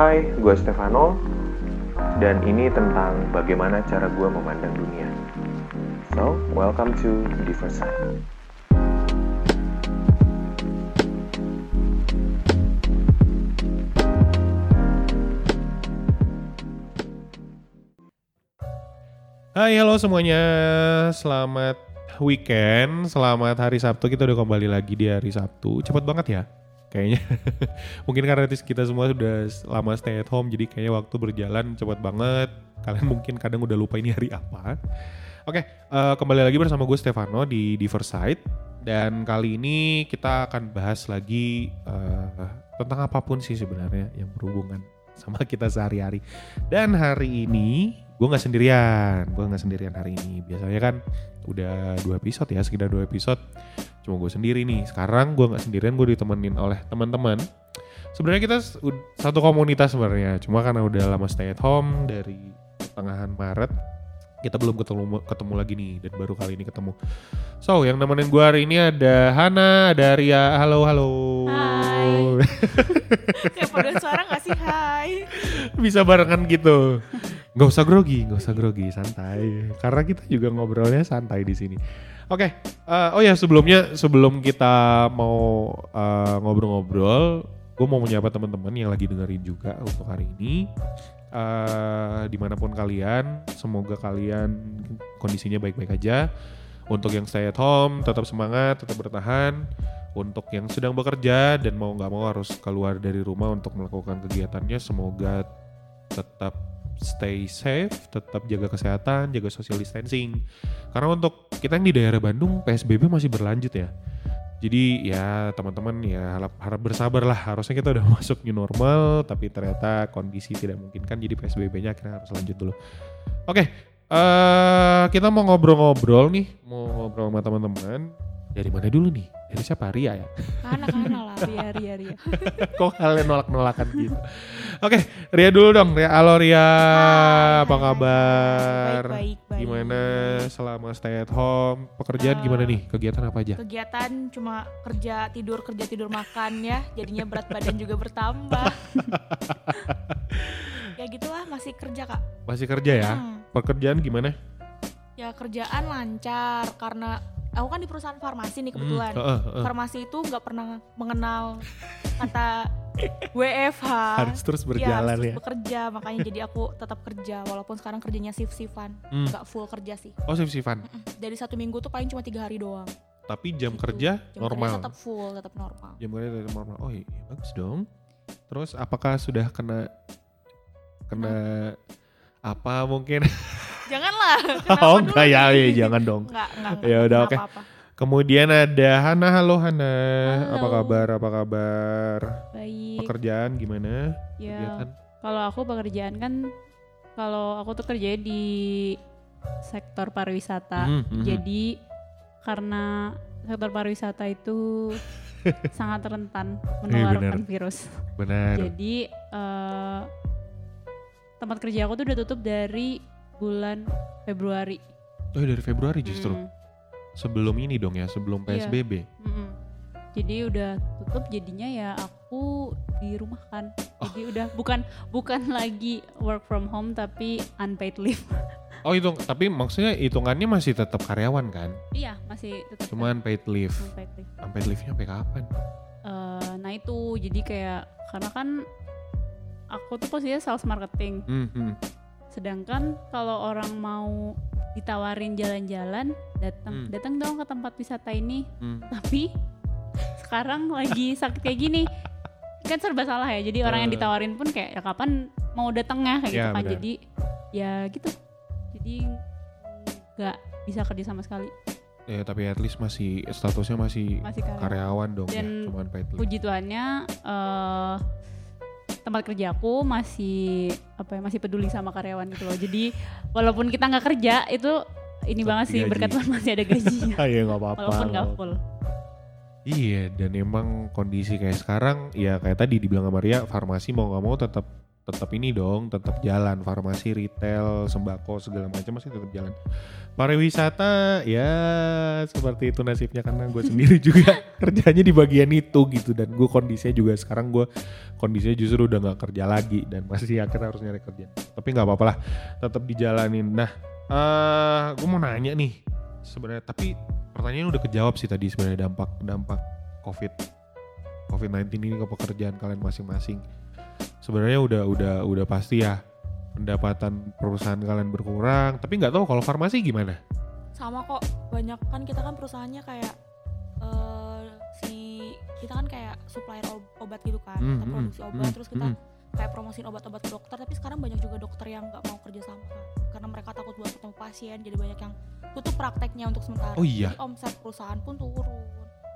Hai, gue Stefano dan ini tentang bagaimana cara gue memandang dunia. So, welcome to Diverse Side. Hai halo semuanya, selamat weekend, selamat hari Sabtu. Kita udah kembali lagi di hari Sabtu. Cepet banget ya, kayaknya. mungkin karena kita semua sudah lama stay at home, jadi kayaknya waktu berjalan cepet banget. Kalian mungkin kadang udah lupa ini hari apa. Oke, uh, kembali lagi bersama gue Stefano di Diverside. Dan kali ini kita akan bahas lagi uh, tentang apa pun sih sebenarnya yang berhubungan sama kita sehari-hari. Dan hari ini gue nggak sendirian, gue nggak sendirian hari ini. Biasanya kan udah dua episode ya, sekitar dua episode. Cuma gue sendiri nih. Sekarang gue nggak sendirian, gue ditemenin oleh teman-teman. Sebenarnya kita satu komunitas sebenarnya, cuma karena udah lama stay at home dari pertengahan Maret, kita belum ketemu ketemu lagi nih dan baru kali ini ketemu. So, yang nemenin gue hari ini ada Hana, ada Ria. Halo, halo. Hai. Kayak pada suara gak sih hai? Bisa barengan gitu. Gak usah grogi, gak usah grogi, santai. Karena kita juga ngobrolnya santai di sini. Oke, okay, uh, oh ya sebelumnya sebelum kita mau uh, ngobrol-ngobrol, gue mau menyapa teman-teman yang lagi dengerin juga untuk hari ini. Uh, di mana pun kalian, semoga kalian kondisinya baik-baik aja. Untuk yang stay at home, tetap semangat, tetap bertahan. Untuk yang sedang bekerja dan mau nggak mau harus keluar dari rumah untuk melakukan kegiatannya, semoga tetap stay safe, tetap jaga kesehatan, jaga social distancing. Karena untuk kita yang di daerah Bandung PSBB masih berlanjut ya. Jadi ya teman-teman ya harap, harap bersabar lah. Harusnya kita udah masuk new normal, tapi ternyata kondisi tidak mungkin kan. Jadi PSBB-nya akhirnya harus lanjut dulu. Oke, uh, kita mau ngobrol-ngobrol nih, mau ngobrol sama teman-teman. Dari mana dulu nih? Dari siapa? Ria ya? Anak anak lah, Ria, Ria, Ria. Kok kalian nolak-nolakan gitu? Oke, Ria dulu dong. Ria, halo Ria, Hai, apa hai, kabar? Baik, baik, baik. Gimana selama stay at home? Pekerjaan Uh, gimana nih? Kegiatan apa aja? Kegiatan cuma kerja tidur kerja tidur makan ya, jadinya berat badan juga bertambah. ya gitulah masih kerja kak. Masih kerja ya? Hmm. Pekerjaan gimana? Ya kerjaan lancar karena aku kan di perusahaan farmasi nih kebetulan. Hmm, heeh, heeh. Farmasi itu nggak pernah mengenal kata WFH. Harus terus Iya, berjalan harus ya. terus bekerja makanya jadi aku tetap kerja walaupun sekarang kerjanya shift shiftan Hmm. nggak full kerja sih Oh, shift-shiftan. Dari satu minggu tuh paling cuma tiga hari doang Tapi jam Gitu. kerja Jam normal. kerja tetap full tetap normal Jam kerja tetap normal. Oh iya, bagus dong. Terus apakah sudah kena kena apa mungkin? janganlah oh enggak ya, ya jangan dong. Nggak, nggak, nggak, Ya udah, oke. Kemudian ada Hana, halo Hana. Apa Halo. kabar? Apa kabar? Baik. Pekerjaan gimana? Ya, kalau aku pekerjaan kan kalau aku tuh kerja di sektor pariwisata. Mhm, mhm. Jadi karena sektor pariwisata itu sangat rentan menularkan virus. Benar. Jadi eh, tempat kerja aku tuh udah tutup dari bulan Februari. Oh dari Februari justru. Mm, Sebelum ini dong ya, sebelum Iya. PSBB. mm-mm. Jadi udah tutup jadinya ya aku di rumah kan. Jadi udah bukan bukan lagi work from home tapi unpaid leave. Oh itu, tapi maksudnya hitungannya masih tetap karyawan kan? iya, masih tetap Cuman paid leave. unpaid leave. Unpaid leave-nya sampai kapan? Eh, nah itu jadi kayak karena kan aku tuh posisinya sales marketing. Hmm, hmm. Sedangkan kalau orang mau ditawarin jalan-jalan, Hmm. datang datang dong ke tempat wisata ini. hmm. Tapi sekarang lagi sakit kayak gini, kan serba salah ya. Jadi orang yang ditawarin pun kayak ya kapan mau datangnya kayak Ya, gitu kan. Jadi ya gitu. Jadi nggak bisa kerja sama sekali. Ya tapi at least masih statusnya masih Masih karyawan. karyawan dong ya, Dan cuman paid leave. puji Tuhannya eh, tempat kerjaku masih apa ya masih peduli sama karyawan gitu loh. Jadi walaupun kita nggak kerja itu ini Tetap banget sih berkat Tuhan masih ada gajinya. Ah, ya nggak apa-apa. walaupun nggak nggak full. Iya, dan emang kondisi kayak sekarang, ya kayak tadi dibilang sama Maria, farmasi mau nggak mau tetap tetap ini dong, tetap jalan. Farmasi, retail, sembako segala macam masih tetap jalan. Pariwisata ya seperti itu nasibnya karena gue sendiri juga kerjanya di bagian itu gitu dan gue kondisinya juga sekarang gue kondisinya justru udah nggak kerja lagi dan masih akhirnya harus nyari kerja. Tapi nggak apa-apa lah, tetap dijalanin. Nah, eh gue mau nanya nih sebenarnya tapi pertanyaan udah kejawab sih tadi sebenarnya dampak dampak covid covid-19 ini ke pekerjaan kalian masing-masing sebenarnya udah udah udah pasti ya pendapatan perusahaan kalian berkurang. Tapi nggak tahu kalau farmasi gimana? Sama kok banyak kan kita kan perusahaannya kayak eh, si kita kan kayak supplier ob- obat gitu kan Hmm, kita hmm, produksi obat hmm, terus kita hmm. kayak promosiin obat-obat ke dokter. Tapi sekarang banyak juga dokter yang nggak mau kerja sama kan karena mereka takut buat ketemu pasien jadi banyak yang tutup prakteknya untuk sementara. Oh iya? Jadi omset perusahaan pun turun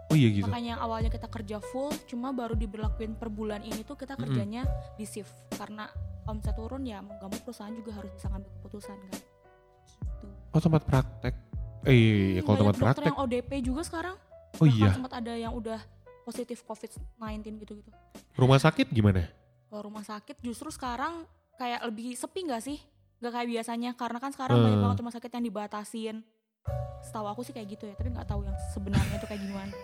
oh iya gitu. Makanya yang awalnya kita kerja full cuma baru diberlakuin per bulan ini tuh kita kerjanya di shift. Karena omset turun ya mau gak mau perusahaan juga harus bisa ngambil keputusan kan? Gitu. Oh tempat praktek. Eh iya, iya, Hmm, kalau tempat praktek. yang ODP juga sekarang. Oh Bahkan iya. sempat ada yang udah positif COVID-19 gitu-gitu. Rumah sakit gimana? Kalau rumah sakit justru sekarang kayak lebih sepi nggak sih? Nggak kayak biasanya karena kan sekarang banyak Hmm. banget rumah sakit yang dibatasin setahu aku sih kayak gitu ya tapi nggak tahu yang sebenarnya itu kayak gimana.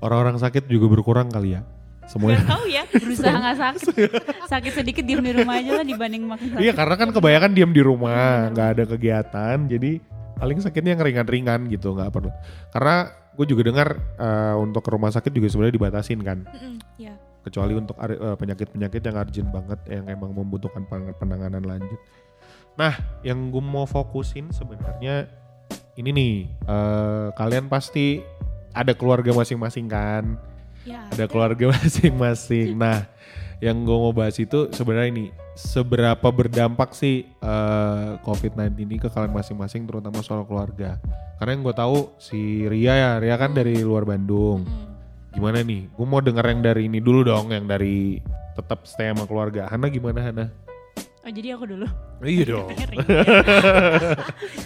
Orang-orang sakit juga berkurang kali ya nggak semuanya tahu ya berusaha nggak sakit. Sakit sedikit diem di rumah aja lah dibanding makin sakit. Iya karena kan kebanyakan diam di rumah nggak ada kegiatan jadi paling sakitnya yang ringan-ringan gitu nggak perlu. Karena gue juga dengar eh, untuk ke rumah sakit juga sebenarnya dibatasin kan. Mm-mm, ya kecuali untuk eh, penyakit-penyakit yang urgent banget yang emang membutuhkan pen- penanganan lanjut. Nah, yang gue mau fokusin sebenarnya ini nih, eh, kalian pasti ada keluarga masing-masing kan, ya ada keluarga masing-masing. Nah, yang gue mau bahas itu sebenarnya ini seberapa berdampak sih eh, COVID-19 ini ke kalian masing-masing, terutama soal keluarga. Karena yang gue tahu si Ria ya, Ria kan dari luar Bandung gimana nih? Gue mau denger yang dari ini dulu dong, yang dari tetap stay sama keluarga. Hana gimana Hana? oh jadi aku dulu Iya dong.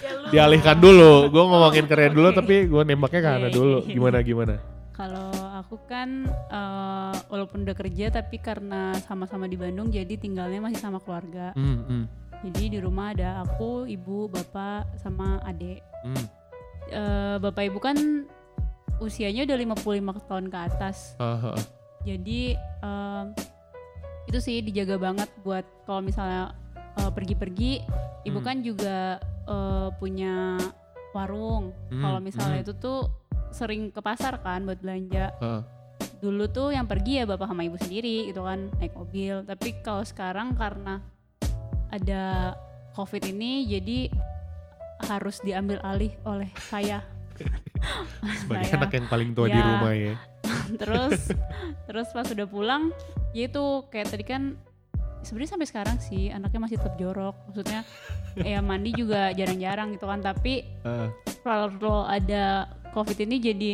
Ya. Dialihkan dulu. Gue ngomongin keren dulu, tapi gue nembaknya ke Hana Iya, dulu. Gimana gimana? Kalau aku kan eh, walaupun udah kerja tapi karena sama-sama di Bandung jadi tinggalnya masih sama keluarga. Hmm, hmm, Jadi di rumah ada aku, ibu, bapak, sama adik. hmm. Eh, bapak ibu kan usianya udah 55 tahun ke atas. Ah, ah. Jadi em, itu sih dijaga banget buat kalau misalnya eh, pergi-pergi, ibu Hmm. kan juga eh, punya warung. Hmm, Kalau misalnya hmm. itu tuh sering ke pasar kan buat belanja. Ah. Dulu tuh yang pergi ya bapak sama ibu sendiri gitu kan naik mobil. Tapi kalau sekarang karena ada covid ini jadi harus diambil alih oleh saya. Sebagai Saya. anak yang paling tua di Ya. rumah ya. terus terus pas udah pulang ya itu kayak tadi kan sebenarnya sampai sekarang sih anaknya masih tetap jorok maksudnya ya mandi juga jarang-jarang gitu kan tapi Ah, kalau ada covid ini jadi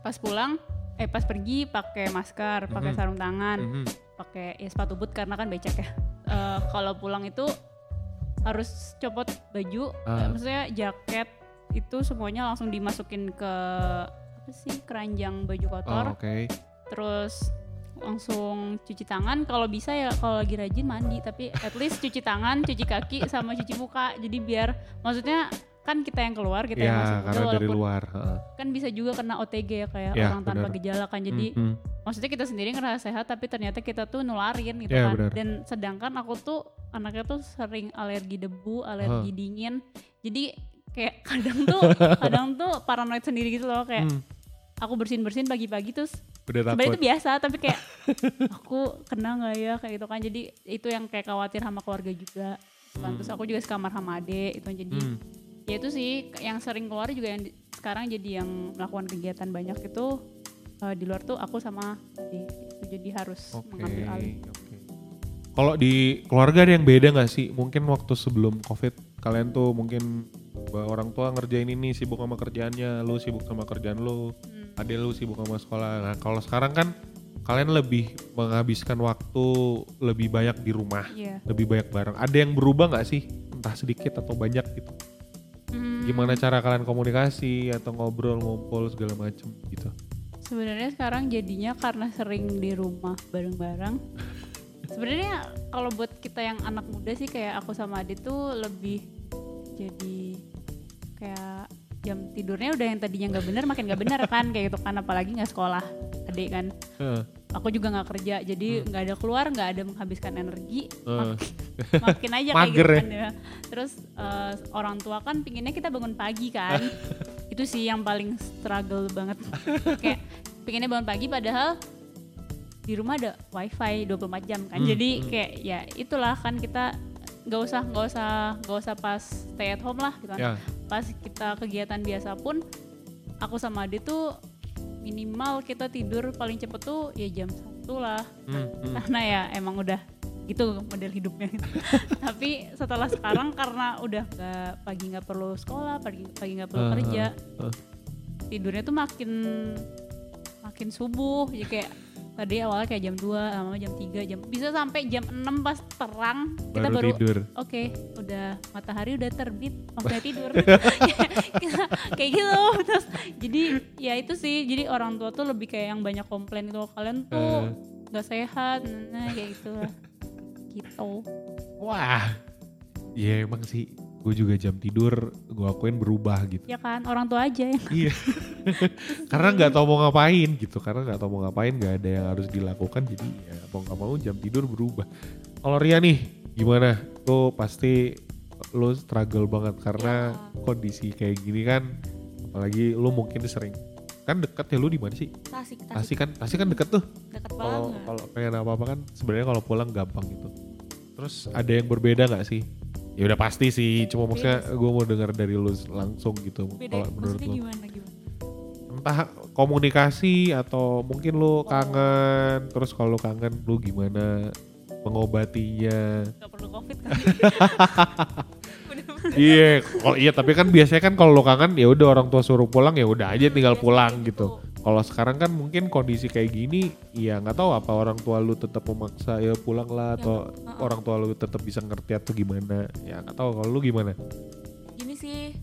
pas pulang eh pas pergi pakai masker pakai Mhm. sarung tangan mhm. pakai ya sepatu boot karena kan becek ya Eh, kalau pulang itu harus copot baju eh, maksudnya jaket itu semuanya langsung dimasukin ke apa sih keranjang baju Oh, kotor Oke. terus langsung cuci tangan. Kalau bisa ya kalau lagi rajin mandi tapi at least cuci tangan cuci kaki sama cuci muka. Jadi biar maksudnya kan kita yang keluar kita yang Ya, masuk karena dari luar. kan bisa juga kena OTG ya kayak Ya, orang tanpa benar. gejala kan. Jadi Hmm, hmm. maksudnya kita sendiri ngerasa sehat tapi ternyata kita tuh nularin gitu Ya, kan. benar. dan sedangkan aku tuh anaknya tuh sering alergi debu alergi dingin. Jadi kayak kadang tuh kadang tuh paranoid sendiri gitu loh. Kayak Hmm, aku bersin bersin pagi-pagi terus Udah sebenarnya takut. itu biasa tapi kayak aku kena nggak ya kayak gitu kan jadi itu yang kayak khawatir sama keluarga juga kan terus aku juga sekamar sama adek itu jadi Hmm. ya itu sih yang sering keluar juga yang di- sekarang jadi yang melakukan kegiatan banyak itu eh, di luar tuh aku sama adik gitu. jadi harus Oke. mengambil alih oke. Kalau di keluarga ada yang beda nggak sih? Mungkin waktu sebelum covid kalian tuh mungkin orang tua ngerjain ini sibuk sama kerjaannya, lu sibuk sama kerjaan lu, Hmm. Adek lu sibuk sama sekolah. Nah kalau sekarang kan kalian lebih menghabiskan waktu lebih banyak di rumah, Iya. lebih banyak bareng. Ada yang berubah nggak sih? Entah sedikit atau banyak gitu. Hmm, Gimana cara kalian komunikasi atau ngobrol, ngumpul segala macem gitu? sebenarnya sekarang jadinya karena sering di rumah bareng-bareng sebenarnya kalau buat kita yang anak muda sih kayak aku sama Adit tuh lebih jadi kayak jam tidurnya udah yang tadinya nggak bener makin nggak bener kan kayak gitu kan apalagi nggak sekolah adik kan Heeh. aku juga nggak kerja Hmm. jadi nggak ada keluar nggak ada menghabiskan energi Heeh. makin aja kayak gitu ya? kan ya. Terus eh, orang tua kan pinginnya kita bangun pagi kan. itu sih yang paling struggle banget. kayak pinginnya bangun pagi padahal di rumah ada wifi 24 jam kan. Hmm, Jadi hmm. kayak ya itulah kan kita nggak usah nggak usah nggak usah pas stay at home lah gitu kan. Pas kita kegiatan biasa pun aku sama Adi tuh minimal kita tidur paling cepet tuh ya jam satu lah Hmm, hmm. karena ya emang udah gitu model hidupnya tapi setelah sekarang karena udah nggak pagi nggak perlu sekolah pagi pagi nggak perlu Ah, kerja ah. tidurnya tuh makin makin subuh ya kayak tadi awalnya kayak jam 2 lama jam 3 jam bisa sampai jam 6 pas terang. Kita Baru tidur. oke udah matahari udah terbit waktunya tidur. Kayak gitu terus jadi ya itu sih jadi orang tua tuh lebih kayak yang banyak komplain itu kalian tuh Eh, nggak sehat nah kayak gitu lah. Gitu. Wah. Ya emang sih gue juga jam tidur gue akuin berubah gitu. ya kan orang tua aja yang Iya. karena nggak tahu mau ngapain gitu. Karena nggak tahu mau ngapain nggak ada yang harus dilakukan. Jadi ya mau nggak mau jam tidur berubah. Kalau Ria nih gimana? Tuh pasti lo struggle banget karena Ya. kondisi kayak gini kan. Apalagi lo mungkin sering kan deket ya lu di mana sih? Tasik, tasik, Tasik kan, Tasik kan deket tuh. deket banget. kalau pengen apa-apa kan sebenarnya kalau pulang gampang gitu. Terus ada yang berbeda nggak sih? Ya udah pasti sih, cuma maksudnya gue mau dengar dari lu langsung gitu. Kalau menurut lu. gimana gimana? Entah komunikasi atau mungkin lu kangen, terus kalau lu kangen lu gimana mengobatinya? nggak perlu covid kan iya, kalau iya tapi kan biasanya kan kalau lu kangen ya udah orang tua suruh pulang ya udah aja tinggal Biasanya pulang kayak gitu. Kalau sekarang kan mungkin kondisi kayak gini, ya nggak tahu apa orang tua lu tetap memaksa ya pulang lah Ya, atau heeh. orang tua lu tetap bisa ngerti atau gimana? Ya nggak tahu kalau lu gimana? Gini sih,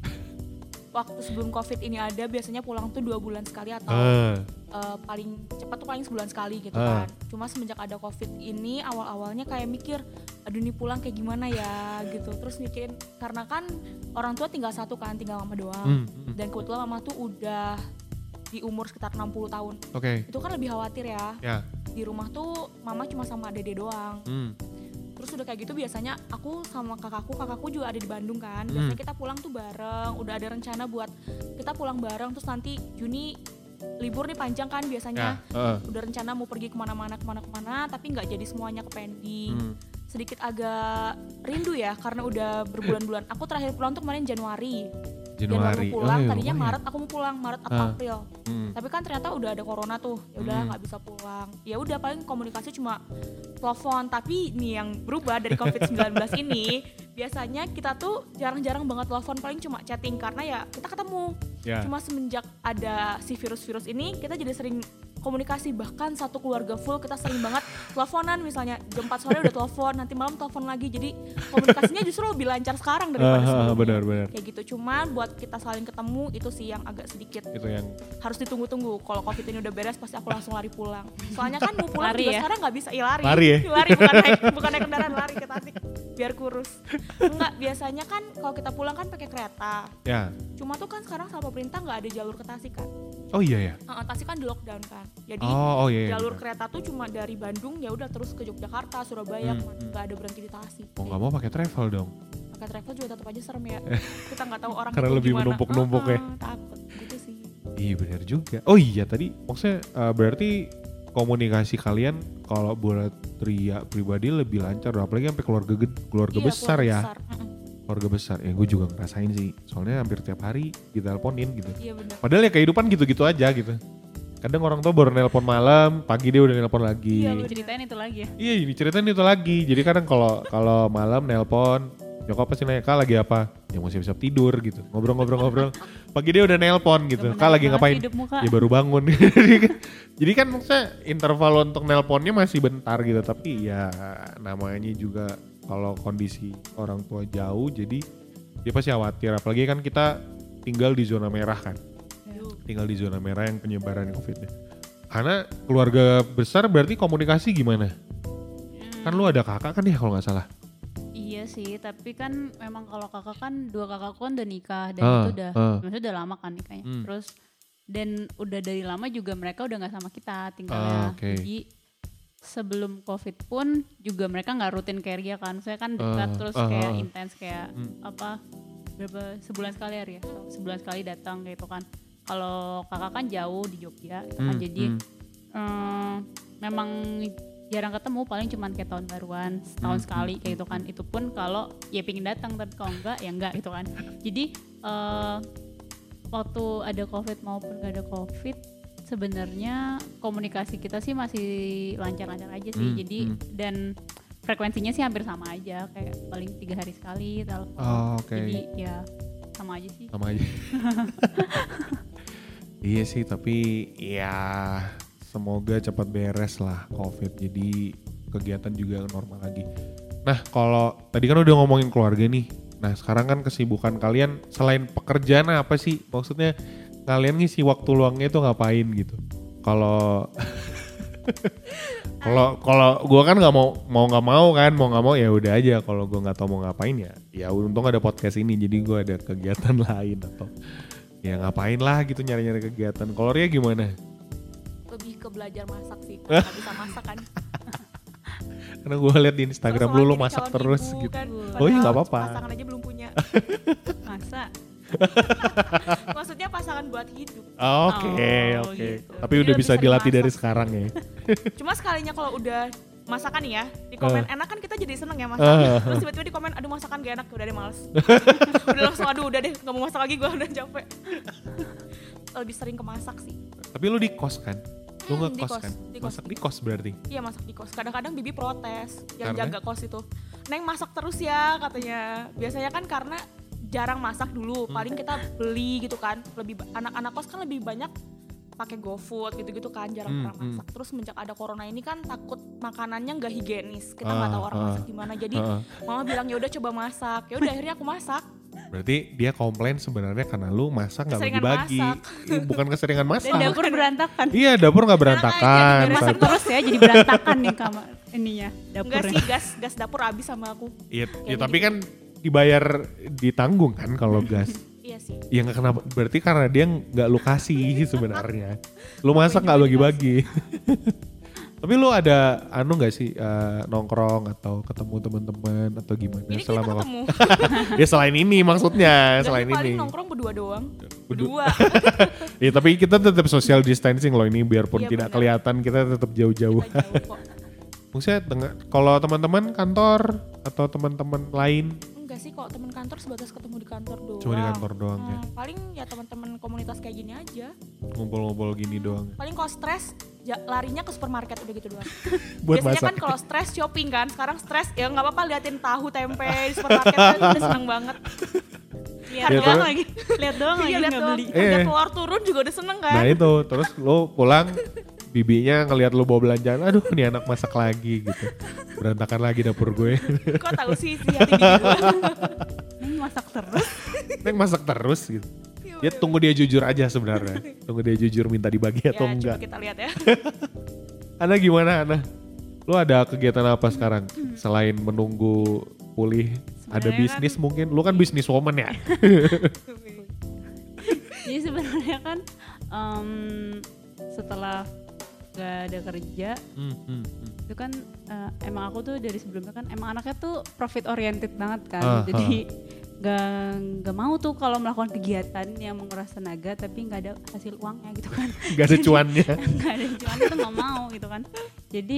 waktu sebelum covid ini ada biasanya pulang tuh dua bulan sekali atau Ah, eh, paling cepat tuh paling sebulan sekali gitu Ah. kan. Cuma semenjak ada covid ini awal-awalnya kayak mikir, aduh nih pulang kayak gimana ya gitu. Terus mikirin karena kan orang tua tinggal satu kan, tinggal mama doang. hmm, hmm, Dan kebetulan mama tuh udah di umur sekitar 60 tahun. Oke, Itu kan lebih khawatir ya. ya. Di rumah tuh mama cuma sama dede doang. Hmm, Terus udah kayak gitu biasanya aku sama kakakku, kakakku juga ada di Bandung kan. Hmm. Biasanya kita pulang tuh bareng, udah ada rencana buat kita pulang bareng terus nanti Juni libur nih panjang kan ya. biasanya. heeh. Udah rencana mau pergi ke mana-mana ke mana-kemana tapi nggak jadi semuanya ke pending. Hmm, Sedikit agak rindu ya karena udah berbulan-bulan. Aku terakhir pulang tuh kemarin Januari. Januari. Januari mau pulang, Oh, iya, tadinya. Maret aku mau pulang, Maret atau Ah. April. Hmm, Tapi kan ternyata udah ada corona tuh, ya udah Hmm. nggak bisa pulang. Ya udah paling komunikasi cuma telepon. Tapi nih yang berubah dari COVID-19 ini, biasanya kita tuh jarang-jarang banget telepon, paling cuma chatting karena ya kita ketemu. ya. Cuma semenjak ada si virus-virus ini, kita jadi sering komunikasi bahkan satu keluarga full kita sering banget teleponan misalnya jam 4 sore udah telepon nanti malam telepon lagi jadi komunikasinya justru lebih lancar sekarang daripada sebelumnya benar-benar. kayak gitu cuman buat kita saling ketemu itu sih yang agak sedikit Itu yang harus ditunggu-tunggu. Kalau covid ini udah beres pasti aku langsung lari pulang. Soalnya kan mau pulang Lari juga ya? sekarang nggak bisa iya lari. Lari ya? lari bukan naik bukan naik kendaraan lari ke Tasik biar kurus. Enggak, biasanya kan kalau kita pulang kan pakai kereta. ya. Cuma tuh kan sekarang sama pemerintah nggak ada jalur ke Tasik kan. Oh iya ya. Heeh, Tasik kan di lockdown kan. Jadi Oh, oh iya. iya, jalur benar. kereta tuh cuma dari Bandung ya udah terus ke Yogyakarta, Surabaya, Hmm, ke mana. hmm. nggak ada berhenti di Tasik. Mau nggak mau pakai travel dong. Pakai travel juga tetap aja serem ya. Kita nggak tahu orang Karena itu lebih menumpuk-numpuk ya. Heeh, Takut gitu sih. Iya benar juga. Oh iya tadi maksudnya eh, berarti komunikasi kalian kalau buat Ria pribadi lebih lancar apalagi sampai keluarga keluarga Iya, besar keluarga ya. besar. Keluarga besar. Ya gue juga ngerasain sih. Soalnya hampir tiap hari diteleponin gitu. Iya benar. Padahal ya kehidupan gitu-gitu aja gitu. Kadang orang tua baru nelpon malam, pagi dia udah nelpon lagi. Iya, Iya, bener. ceritain itu lagi ya ini ceritain itu lagi. Jadi kadang kalau kalau malam nelpon, nyokap pasti nanya, "Kak lagi apa?" Ya mau siap-siap tidur gitu. Ngobrol-ngobrol-ngobrol. Pagi dia udah nelpon gitu. "Kak lagi ngapain?" hidupmu, Kak. ya baru bangun jadi kan jadi kan maksudnya interval untuk nelponnya masih bentar gitu tapi ya namanya juga kalau kondisi orang tua jauh jadi dia pasti khawatir apalagi kan kita tinggal di zona merah kan tinggal di zona merah yang penyebaran covidnya karena keluarga besar berarti komunikasi gimana Hmm, Kan lu ada kakak kan ya kalau nggak salah. Iya sih, tapi kan memang kalau kakak kan dua kakakku kan udah nikah dan Ah, itu udah ah. maksudnya udah lama kan nikahnya. Hmm. Terus dan udah dari lama juga mereka udah nggak sama kita Ah, tinggalnya. oke. Jadi sebelum covid pun juga mereka nggak rutin kayak Ria kan. Saya kan dekat Ah, terus ah, kayak ah. intens kayak Hmm. apa berapa sebulan sekali ya Ria? Sebulan sekali datang kayak itu kan. Kalau kakak kan jauh di Jogja, itu kan Hmm, jadi hmm. eh, memang jarang ketemu paling cuman kayak tahun baruan setahun Hmm, sekali kayak gitu kan itu pun kalau ya pingin datang tapi kalau enggak ya enggak gitu kan jadi eh, waktu ada covid maupun gak ada covid sebenarnya komunikasi kita sih masih lancar-lancar aja sih Hmm, jadi hmm. dan frekuensinya sih hampir sama aja kayak paling tiga hari sekali telepon Oh, oke. jadi ya sama aja sih sama aja. iya sih, tapi ya semoga cepat beres lah COVID. Jadi kegiatan juga normal lagi. Nah, kalau tadi kan udah ngomongin keluarga nih. Nah, sekarang kan kesibukan kalian selain pekerjaan apa sih? Maksudnya kalian ngisi waktu luangnya itu ngapain gitu? Kalau kalau kalau gue kan nggak mau mau nggak mau kan mau nggak mau ya udah aja kalau gue nggak tahu mau ngapain ya ya untung ada podcast ini jadi gue ada kegiatan lain atau ya ngapain lah gitu nyari-nyari kegiatan kalau Ria gimana Lebih ke belajar masak sih, karena nggak bisa masak kan. karena gue liat di Instagram lu lu masak terus ibu gitu kan, Oh iya, nggak apa-apa. Pasangan aja belum punya. masa Maksudnya pasangan buat hidup. oke Oh, oke gitu. tapi Jadi udah bisa dilatih dari sekarang ya Cuma sekalinya kalau udah masakan nih ya, di komen Eh. enak kan kita jadi seneng ya masak. Eh. Terus tiba-tiba di komen, aduh masakan gak enak, udah deh males. udah langsung, aduh udah deh, gak mau masak lagi gue udah capek. Lebih sering ke masak sih. tapi lu di kos kan lu Hmm, nggak kos kos, kan di kos, masak di kos berarti Iya masak di kos. Kadang-kadang bibi protes yang Karena? jaga kos itu. Neng masak terus ya katanya. Biasanya kan karena jarang masak dulu. Hmm. Paling kita beli gitu kan. Lebih anak-anak kos kan lebih banyak pakai GoFood gitu-gitu kan jarang Hmm, pernah hmm. masak. Terus semenjak ada corona ini kan takut makanannya nggak higienis. Kita Ah, nggak tahu orang ah. masak gimana. Jadi Heeh. mama bilang ya udah coba masak. Ya udah akhirnya aku masak. berarti dia komplain sebenarnya karena lu masak nggak bagi-bagi masak. Ih, bukan keseringan dan masak dapur berantakan iya dapur nggak berantakan diberesin masak terus ya jadi berantakan nih kamar ininya Enggak dapurnya sih gas gas dapur habis sama aku. Iya, ya, Kayak tapi kan dibayar ditanggung kan kalau gas. Iya sih. ya nggak kenapa, berarti karena dia nggak lu kasih sebenarnya. Lu masak nggak bagi-bagi. tapi lu ada anu nggak sih eh, nongkrong atau ketemu teman-teman atau gimana Ini kita selama ketemu. ya selain ini maksudnya Nggak selain paling ini. nongkrong berdua doang. Berdu- Berdua. Ya tapi kita tetap social distancing loh ini biarpun Iya, tidak benar. kelihatan kita tetap jauh-jauh. Kita jauh kok. Maksudnya kalau teman-teman kantor atau teman-teman lain sih kok teman kantor sebatas ketemu di kantor doang. cuma di kantor doang ya, Hmm, paling ya teman-teman komunitas kayak gini aja. ngumpul-ngumpul gini doang. Paling kalau stres ja- larinya ke supermarket udah gitu doang. Buat Biasanya masak. kan kalau stres shopping kan, sekarang stres ya nggak apa-apa liatin tahu tempe di supermarket kan udah seneng banget. lihat Ya, doang lagi lihat doang lagi Iya lihat nggak tuh, beli harga Eh. telur turun juga udah seneng kan. Nah itu terus lu pulang bibinya ngelihat lu bawa belanjaan, aduh ini anak masak lagi gitu. Berantakan lagi dapur gue. Kok tahu sih si hati. Ini masak terus Neng masak terus gitu. Iya, Ya tunggu dia jujur aja sebenarnya. Tunggu dia jujur minta dibagi Ya atau coba enggak. kita lihat ya. Ana gimana Ana? Lu ada kegiatan apa sekarang selain menunggu pulih? Ada Sebenarnya bisnis mungkin? Lu kan bisnis woman ya? jadi sebenarnya kan em, setelah gak ada kerja Hmm, hmm, hmm. itu kan eh, emang aku tuh dari sebelumnya kan emang anaknya tuh profit oriented banget kan Ah, jadi gak gak mau tuh kalau melakukan kegiatan yang menguras tenaga tapi nggak ada hasil uangnya gitu kan Gak ada cuannya. nggak ada cuan tuh nggak mau gitu kan jadi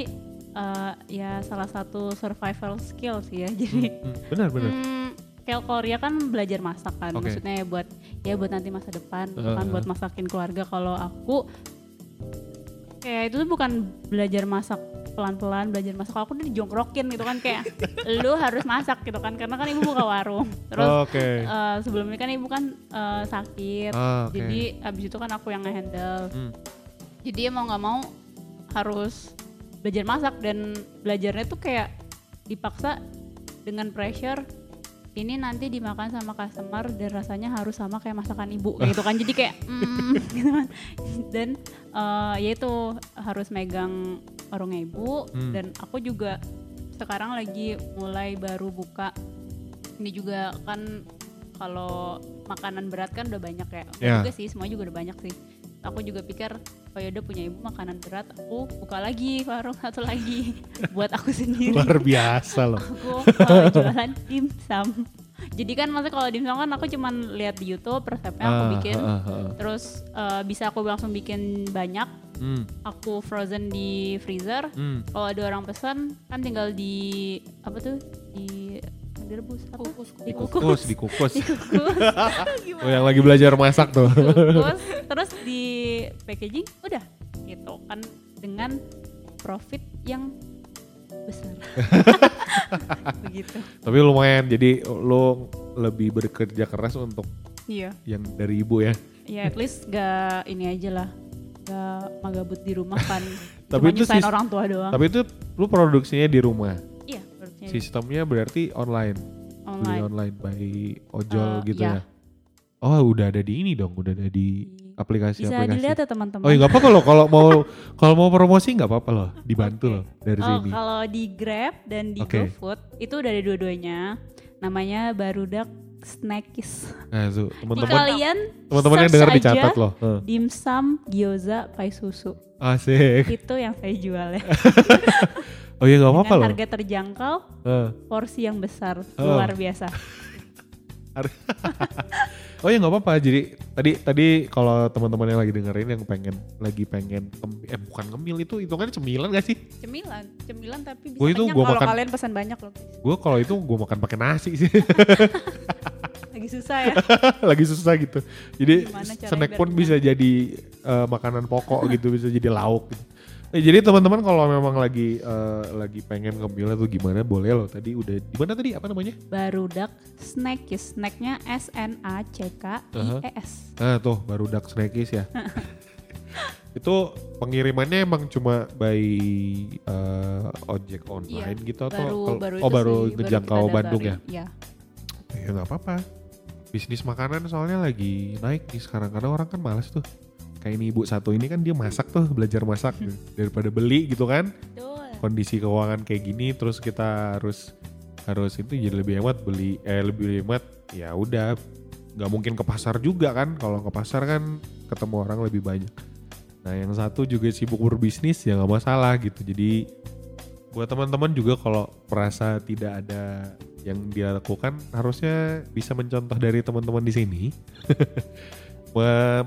eh, ya salah satu survival skill sih ya jadi Hmm, benar benar. Hmm, kayak Korea kan belajar masak kan, Oke. maksudnya ya buat ya buat nanti masa depan, Uh-uh. buat masakin keluarga. Kalau aku kayak itu tuh bukan belajar masak pelan-pelan belajar masak aku udah dijongkrokin gitu kan kayak lu harus masak gitu kan karena kan ibu buka warung terus Oke. eh, sebelumnya kan ibu kan eh, sakit Ah, oke. jadi abis itu kan aku yang ngehandle Hmm. jadi ya mau nggak mau harus belajar masak dan belajarnya tuh kayak dipaksa dengan pressure ini nanti dimakan sama customer dan rasanya harus sama kayak masakan ibu gitu kan. Jadi kayak mm, gitu kan. Dan eh, ya itu harus megang warungnya ibu Hmm. dan aku juga sekarang lagi mulai baru buka. Ini juga kan kalau makanan berat kan udah banyak ya. Enggak Ya. juga sih semua juga udah banyak sih. Aku juga pikir oh ya udah punya ibu makanan berat aku buka lagi warung satu lagi. Buat aku sendiri. Luar biasa loh. aku jualan dimsum jadi kan maksudnya kalau dimsum kan aku cuman lihat di YouTube resepnya aku Ah, bikin. ah, ah, ah. terus eh, bisa aku langsung bikin banyak. Hmm, aku frozen di freezer. Hmm. kalau ada orang pesan kan tinggal di apa tuh? Di direbus apa? Kukus, kukus. Kukus, dikukus. dikukus. Oh, yang lagi belajar masak tuh. dikukus. Terus di packaging udah. Gitu kan dengan profit yang besar. Begitu. Tapi lumayan, jadi lo lebih bekerja keras untuk iya. yang dari ibu ya. ya at least gak ini aja lah. Gak magabut di rumah kan. Tapi cuma itu orang tua doang. Tapi itu lu produksinya di rumah. Iya harusnya Sistemnya berarti online, beli online online by ojol Eh, gitu ya. ya. Oh, udah ada di ini dong, udah ada di bisa aplikasi-aplikasi. dilihat ya teman-teman Oh, ya nggak apa-apa loh kalau mau kalau mau promosi nggak apa-apa loh, dibantu Oke. loh dari Oh, sini. kalau di Grab dan di Oke. GoFood itu udah ada dua-duanya. Namanya Barudak Snackis. Nah, Di teman-teman kalian teman-teman yang dengar dicatat loh. Heeh. dimsum, gyoza, pai susu. Asik. Itu yang saya jual ya. Oh ya nggak apa-apa loh. harga terjangkau, Heeh. porsi yang besar, Oh. luar biasa. Oh ya nggak apa-apa. Jadi tadi tadi kalau teman-teman yang lagi dengerin yang pengen lagi pengen eh bukan ngemil itu hitungannya cemilan gak sih? Cemilan, cemilan tapi bisa Gua itu gua kalau makan- kalian pesan banyak loh. Gue kalau itu gue makan pakai nasi sih. Lagi susah ya. lagi susah gitu. Jadi snack pun bisa jadi eh, makanan pokok gitu, bisa jadi lauk. Gitu. Eh, jadi teman-teman kalau memang lagi eh, lagi pengen ngemil tuh gimana boleh loh. Tadi udah di mana tadi apa namanya? Barudak Snackis. Snacknya S N A C K I E S. Nah tuh baru Duck Snackies ya. itu pengirimannya emang cuma by eh, ojek online gitu atau Baru kalau- baru oh baru sih, ngejangkau kita Bandung ya? Iya. Ya nggak apa-apa. Bisnis makanan soalnya lagi naik nih sekarang karena orang kan malas tuh. Kayak ini ibu satu ini kan dia masak tuh belajar masak Hmm. daripada beli gitu kan. Betul. Kondisi keuangan kayak gini terus kita harus harus itu jadi lebih hemat beli eh lebih hemat ya udah nggak mungkin ke pasar juga kan kalau ke pasar kan ketemu orang lebih banyak nah yang satu juga sibuk berbisnis ya nggak masalah gitu jadi buat teman-teman juga kalau merasa tidak ada yang dia lakukan harusnya bisa mencontoh dari teman-teman di sini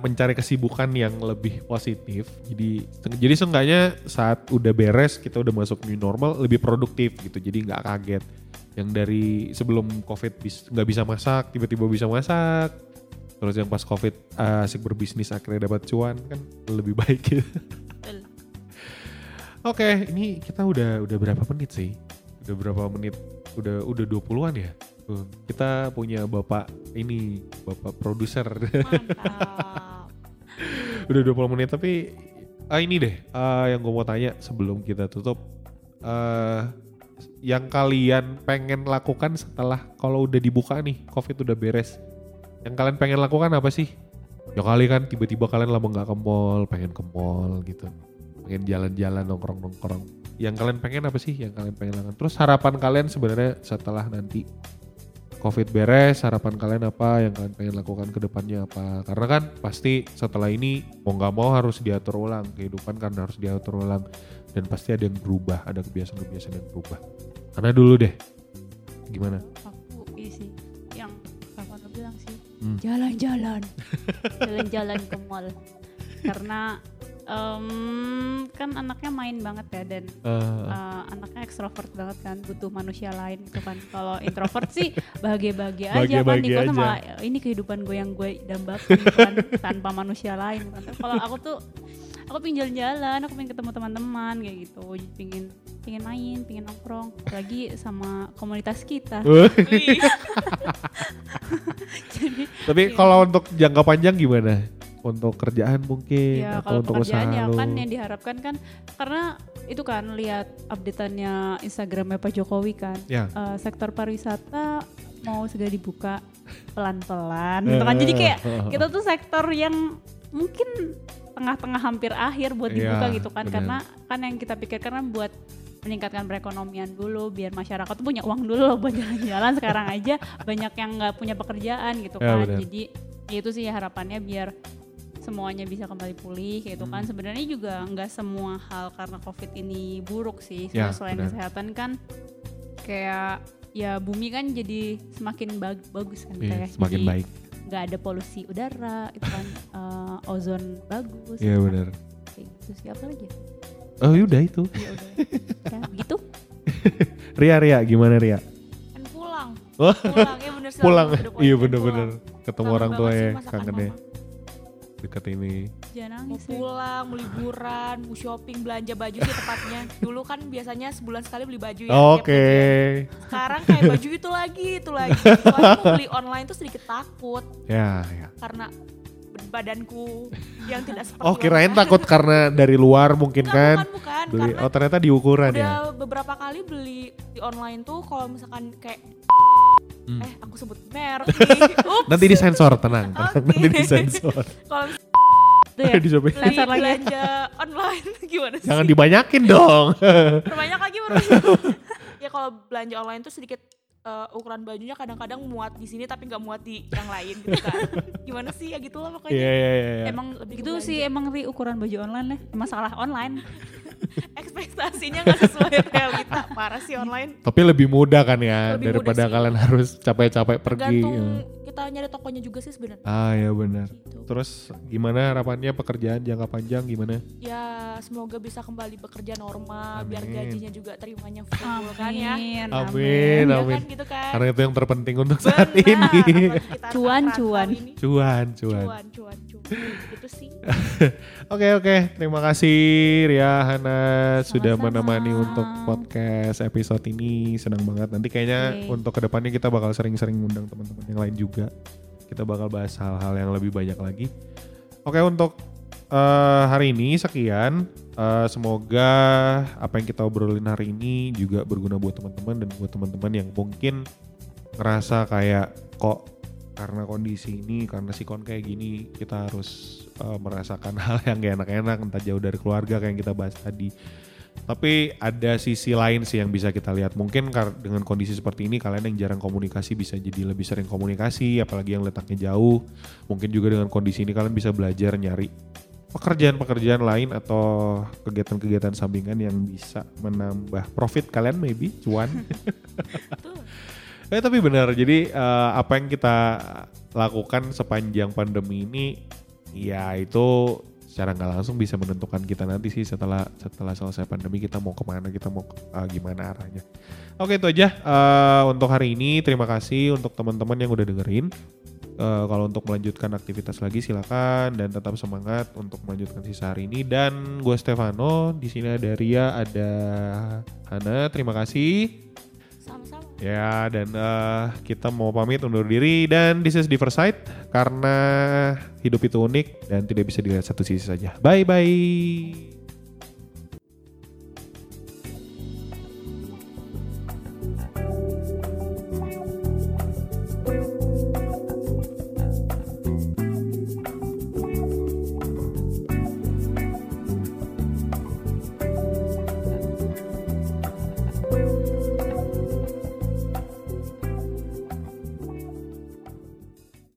mencari kesibukan yang lebih positif jadi jadi seenggaknya saat udah beres kita udah masuk new normal lebih produktif gitu jadi nggak kaget yang dari sebelum covid nggak bisa masak tiba-tiba bisa masak terus yang pas covid uh, asik berbisnis akhirnya dapat cuan kan lebih baik gitu. Oke, ini kita udah udah berapa menit sih? Udah berapa menit? Udah udah 20-an ya? Kita punya Bapak ini, Bapak produser. Mantap. udah 20 menit tapi ah ini deh ah, yang gue mau tanya sebelum kita tutup. Eh yang kalian pengen lakukan setelah kalau udah dibuka nih covid udah beres yang kalian pengen lakukan apa sih? Ya kali kan tiba-tiba kalian lama nggak ke mall pengen ke mall gitu. Pengen jalan-jalan nongkrong-nongkrong. Yang kalian pengen apa sih? Yang kalian pengen lakukan. Terus harapan kalian sebenarnya setelah nanti covid beres harapan kalian apa? Yang kalian pengen lakukan ke depannya apa? Karena kan pasti setelah ini mau nggak mau harus diatur ulang. Kehidupan kan harus diatur ulang. Dan pasti ada yang berubah ada kebiasaan-kebiasaan yang berubah. Karena dulu deh. Gimana? Aku ini sih. Yang lo bilang sih Hmm. jalan-jalan, jalan-jalan ke mall. Karena em, kan anaknya main banget ya dan Eh, eh, anaknya ekstrovert banget kan butuh manusia lain gitu kan. Kalau introvert sih bahagia-bahagia aja kan kota aja. malah ini kehidupan gue yang gue dambakan gitu kan tanpa manusia lain kan. Kalau aku tuh aku pengen jalan-jalan aku pengen ketemu teman-teman kayak gitu. Jadi pengen pengen main pengen nongkrong lagi sama komunitas kita. Jadi tapi Iya. kalau untuk jangka panjang gimana untuk kerjaan mungkin ya atau kalau untuk usaha ya kan yang diharapkan kan karena itu kan lihat updateannya Instagramnya Pak Jokowi kan. Ya eh, sektor pariwisata mau segera dibuka pelan-pelan gitu kan. Jadi kayak kita tuh sektor yang mungkin tengah-tengah hampir akhir buat Iya, dibuka gitu kan. benar. karena kan yang kita pikirkan kan buat meningkatkan perekonomian dulu biar masyarakat tuh punya uang dulu loh buat jalan-jalan. Sekarang aja banyak yang nggak punya pekerjaan gitu Ya, kan. benar. jadi ya itu sih harapannya biar semuanya bisa kembali pulih gitu kan Hmm. sebenarnya juga nggak semua hal karena covid ini buruk sih Ya, selain benar. kesehatan kan kayak ya bumi kan jadi semakin bag- bagus kan Iya, kayak semakin jadi baik. nggak ada polusi udara itu kan eh, ozon bagus Iya kan. benar. kayak gitu sih apa lagi ya? Oh yaudah itu. ya udah ya, gitu Ria Ria gimana Ria? kan pulang Wah. pulang ya bener sih Pulang. Iya kan bener-bener ketemu Kangen orang tua banget sih ya deket ini. jangan mau nangis ya. pulang, mau liburan, mau shopping, belanja baju sih tepatnya. Dulu kan biasanya sebulan sekali beli baju ya. Oke. tiap gajian. Sekarang kayak baju itu lagi, itu lagi. Soalnya mau beli online tuh sedikit takut Ya ya. karena badanku yang tidak seperti Oh kirain orang. takut karena dari luar mungkin Enggak, kan. bukan, bukan. Beli. Oh ternyata di ukuran udah ya. beberapa kali beli di online tuh kalau misalkan kayak Hmm. eh aku sebut merek nih. Ups. Nanti disensor tenang, tenang. Oke. nanti disensor. Kalau ya Di Shopee. beli Sensor lagi. belanja online gimana sih? Jangan dibanyakin dong. Perbanyak lagi baru. ya kalau belanja online tuh sedikit eh, ukuran bajunya kadang-kadang muat di sini tapi nggak muat di yang lain gitu kan. Gimana sih ya gitulah pokoknya. Iya iya iya. iya. Emang lebih itu sih emang ri ukuran baju online lah emang salah online ekspektasinya nggak sesuai realita. Parah sih online. Tapi lebih mudah kan ya Lebih daripada mudah sih. kalian harus capek-capek pergi. Tergantung ya. Kita nyari tokonya juga sih sebenarnya. Ah ya benar. Gitu. Terus gimana harapannya pekerjaan jangka panjang gimana? Ya semoga bisa kembali bekerja normal biar Amin. gajinya juga terimanya full kan ya. amin Amin, amin. kan gitu kan. Karena itu yang terpenting untuk saat Benar, ini. apalagi kita Cuan, cuan. ini. Cuan, cuan. Cuan, cuan, cuan. Gitu sih. Oke oke, terima kasih Ria Hana sudah Sama-sama. menemani untuk podcast episode ini. Senang banget. Nanti kayaknya Oke. untuk ke depannya kita bakal sering-sering undang teman-teman yang lain juga. Kita bakal bahas hal-hal yang lebih banyak lagi. Oke untuk eh, hari ini sekian. Eh, semoga apa yang kita obrolin hari ini juga berguna buat teman-teman dan buat teman-teman yang mungkin ngerasa kayak kok karena kondisi ini karena sikon kayak gini kita harus eh, merasakan hal yang gak enak-enak entah jauh dari keluarga kayak yang kita bahas tadi tapi ada sisi lain sih yang bisa kita lihat. Mungkin dengan kondisi seperti ini kalian yang jarang komunikasi bisa jadi lebih sering komunikasi apalagi yang letaknya jauh. Mungkin juga dengan kondisi ini kalian bisa belajar nyari pekerjaan-pekerjaan lain atau kegiatan-kegiatan sampingan yang bisa menambah profit kalian maybe cuan. Eh tapi benar, jadi eh, apa yang kita lakukan sepanjang pandemi ini, ya itu secara nggak langsung bisa menentukan kita nanti sih setelah setelah selesai pandemi kita mau ke mana, kita mau eh, gimana arahnya. Oke itu aja eh, untuk hari ini. Terima kasih untuk teman-teman yang udah dengerin. Eh, kalau untuk melanjutkan aktivitas lagi silakan dan tetap semangat untuk melanjutkan sisa hari ini. Dan gue Stefano, di sini ada Ria, ada Hana. Terima kasih. Ya, dan eh, kita mau pamit undur diri dan this is Diversite karena hidup itu unik dan tidak bisa dilihat satu sisi saja. Bye bye.